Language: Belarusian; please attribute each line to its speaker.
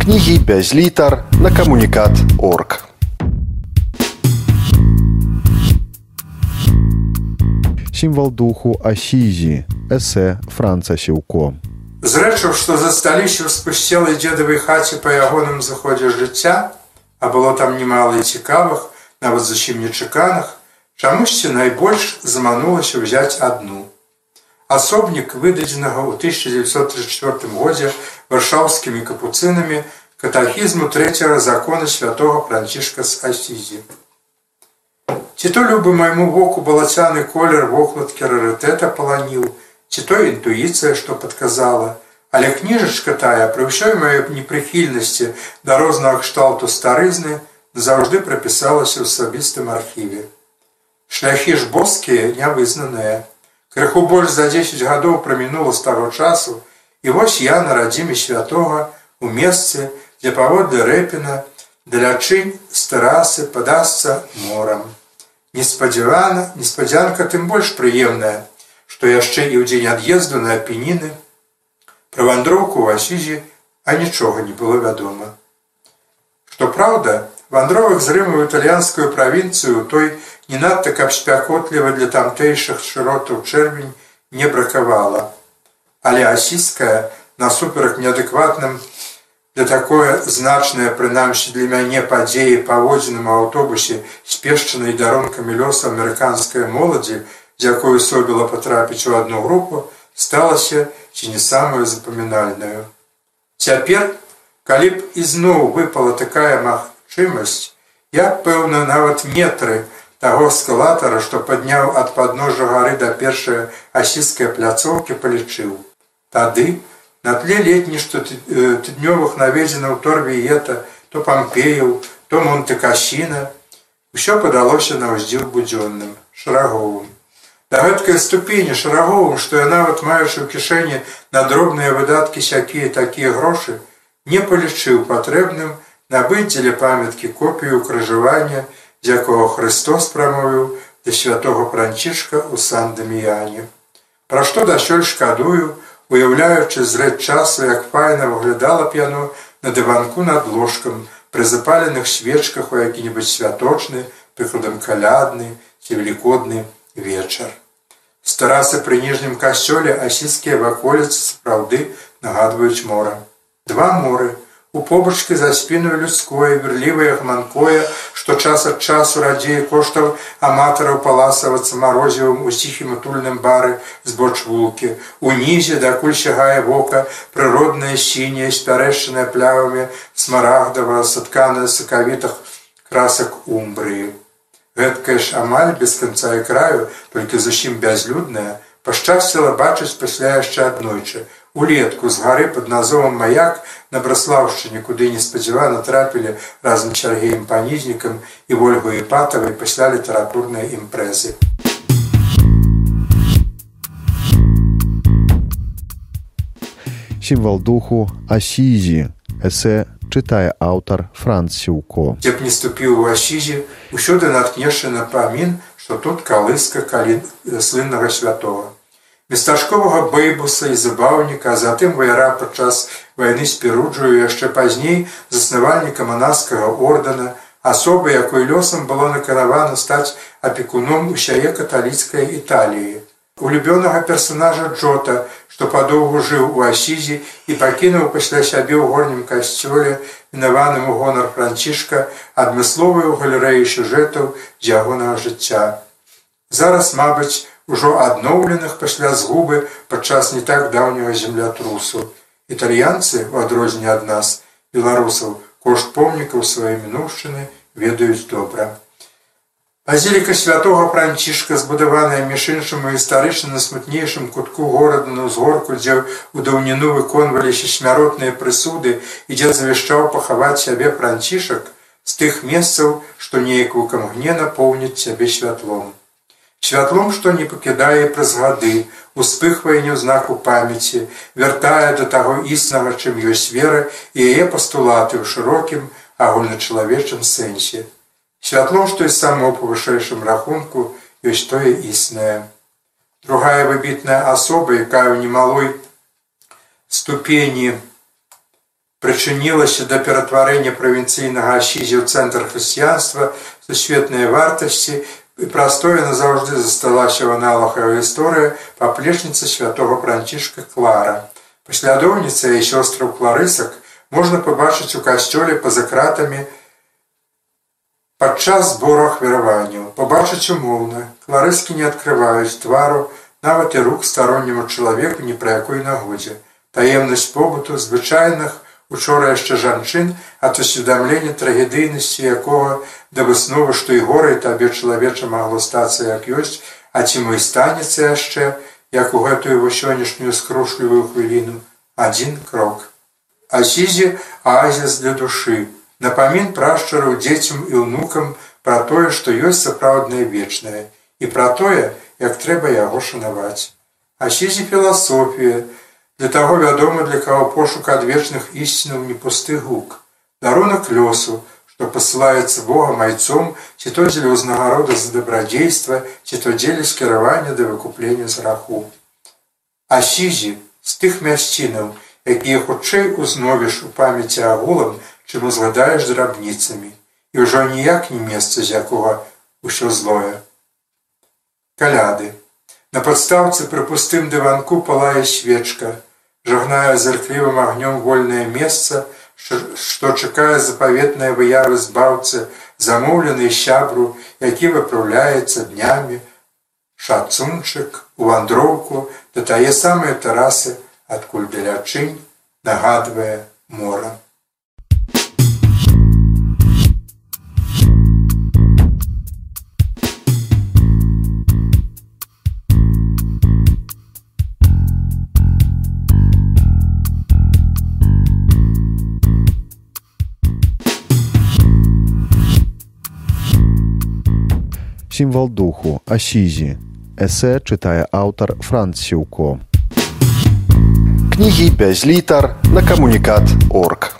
Speaker 1: кнігі без літар на камунікат орг. Сімвал духу асізі эсэ франца сіўко.
Speaker 2: Зрэчыў, што засталіся ў спусцелай дзедавай хаце па ягоным заходзе жыцця, а было там немало і цікавых, нават зусім нечаканых, чамусьці найбольш заманулася ўзяць адну. Асобнік выдадзенага ў 1934 годзе варшаўскімі капуцынамі катахізму трэцяга закона святого францішка з асізі. Ці то любы майму воку балацяны колер вокладкі рарытэта паланіў, ці то інтуіцыя, што падказала, Але кніжачка тая пры ўсёй маёй непрыхільнасці да рознага кшталту старызны заўжды прапісалася ў асабістым архіве. Шляхі ж боскія нявызнаныя. Крыху больш за 10 гадоў прамінула з таго часу, і вось я на радзіме святога у месцы, дзе паводле рэпіна далячынь з тэрасы падасца морам. Неспадзявана, неспадзянка тым больш прыемная, што яшчэ і ў дзень ад'езду на апеніны, Пра вандроўку ў асізе, а нічога не было вядома. Што праўда, вандровых з рыму італьянскую правінцыю той не надта каб спякотліва для тамтэйшых шыротаў чэрвень не бракавала. Але асійская, насуперак неадэкватным, для такое значнае прынамсі для мяне падзеі паводзіным аўтобусе спешчанай даронкамі лёса амерыканскай моладзі, з якой собіла патрапіць у адну групу, сталася ці не самую запамінальную. Цяпер, калі б ізноў выпала такая магчымасць, я пэўна нават метры таго скалатара, што падняў ад падножжа гары да першай асійскай пляцоўкі палічыў. Тады на тле летні што тыднёвых наведзенаў торвіета, то пампеяў, то монтыкасіна, усё падалося на ўздзіл будзённым, шараговым. Да гэткай ступені шараговым, што я нават маючы ў кішэні на дробныя выдаткі сякія такія грошы, не палічыў патрэбным набыць дзеля памяткі копію крыжавання, з якога Христос прамовіў да святого пранчышка ў Сан-Даміяне. Пра што дасёль шкадую, уяўляючы зрэд часу, як файна выглядала б яно на дыванку над ложкам, пры запаленых свечках у які-небудзь святочны, прыкладам калядны ці велікодны вечар. З тэрасы пры ніжнім касцёле асійскія ваколіцы сапраўды нагадваюць мора. Два моры, у побачкі за спіною людское, верлівае гманкое, што час ад часу радзей коштаў аматараў паласавацца марозівым у ціхім утульным бары з боч вулкі. Унізе, дакуль сягае вока, прыроднае сіняе, спярэшчанае плявамі, смарагдава, сатканая сакавітах красак умбрыі. Гэткая ж амаль без канца і краю, толькі зусім бязлюдная, пашчасціла бачыць пасля яшчэ аднойчы. Улетку з гары пад назовам маяк на браслаўшчыне, куды неспадзявана трапілі разам чаргеем панізнікам і ольгу іпатавай пасля літаратурнай імпрэзы.
Speaker 1: Сімвал духу асізі эсэ чытае аўтар Франц Сіўко.
Speaker 2: Дзе б не ступіў у асізе, усюды наткнешся на памін, што тут калыска калі слыннага святого. Местачковага бэйбуса і забаўніка, а затым ваяра падчас вайны з перуджую яшчэ пазней заснавальніка манаскага ордана, асобы, якой лёсам было наканавана стаць апекуном усяе каталіцкай Італіі. Улюбёнага персонажа Джота, што падоўгу жыў у асізе і пакінуў пасля сябе ў горнім касцёле вінаваным у гонар францішка адмысловую галерэю сюжэтаў з ягонага жыцця. Зараз, мабыць, ужо адноўленых пасля згубы падчас не так даўняга землятрусу. Італьянцы, у адрозненне ад нас, беларусаў, кошт помнікаў свае мінуўшчыны ведаюць добра. Базіліка святого Францішка, збудаваная між іншым гістарычна на смутнейшым кутку горада на ўзгорку, дзе ў даўніну выконваліся смяротныя прысуды і дзе завяшчаў пахаваць сябе францішак з тых месцаў, што неяк вукамгне напоўніць сябе святлом. Святлом, што не пакідае праз гады, успыхвае не ў знаку памяці, вяртае да таго існага, чым ёсць вера і яе пастулаты ў шырокім агульначалавечым сэнсе. Святло, што і само па вышэйшым рахунку ёсць тое існае. Другая выбітная асоба, якая ў немалой ступені прычынілася да ператварэння правінцыйнага асізі ў цэнтр хрысціянства сусветныя вартасці і прастое назаўжды засталася ў аналах яго гісторыя паплечніца святого францішка клара паслядоўніца і сёстраў кларысак можна пабачыць у касцёле па-за кратамі падчас збору ахвяраванняў пабачыць умоўна кларыскі не адкрываюць твару нават і рук старонняму чалавеку ні пра якой нагодзе таемнасць побыту звычайных учора яшчэ жанчын ад усведамлення трагедыйнасці якога да высновы што і горай табе чалавеча магло стацца як ёсць а ці мой станецца яшчэ як у гэтую его сённяшнюю скрушлівую хвіліну. Адзін крок. Асізе азіс для душы. Напамін прашчараў дзецям і ўнукам пра тое што ёсць сапраўднае вечнае і пра тое як трэба яго шанаваць. Асізе філасофія для таго вядома для каго пошук адвечных ісцінаў не пусты гук дарунак лёсу што пасылаецца бога майцом ці то дзеля ўзнагарода за дабрадзейства ці то дзеля скіравання да выкуплення з раху асізе з тых мясцінаў якія хутчэй узновіш у памяці агулам, чым узгадаеш драбніцамі, і ўжо ніяк не месца, з якога ўсё злое. Каляды. На падстаўцы пры пустым дыванку палае свечка, жагная зырклівым агнём вольнае месца, што чакае запаветныя выявы збаўцы, замоўлены сябру, які выпраўляецца днямі, шацунчык, у вандроўку, да тае самыя тэрасы, адкуль далячынь нагадвае мора.
Speaker 1: Сімвал духу асізі. Эсэ чытае аўтар Франц Сіўко кнігі без літар на камунікат орг.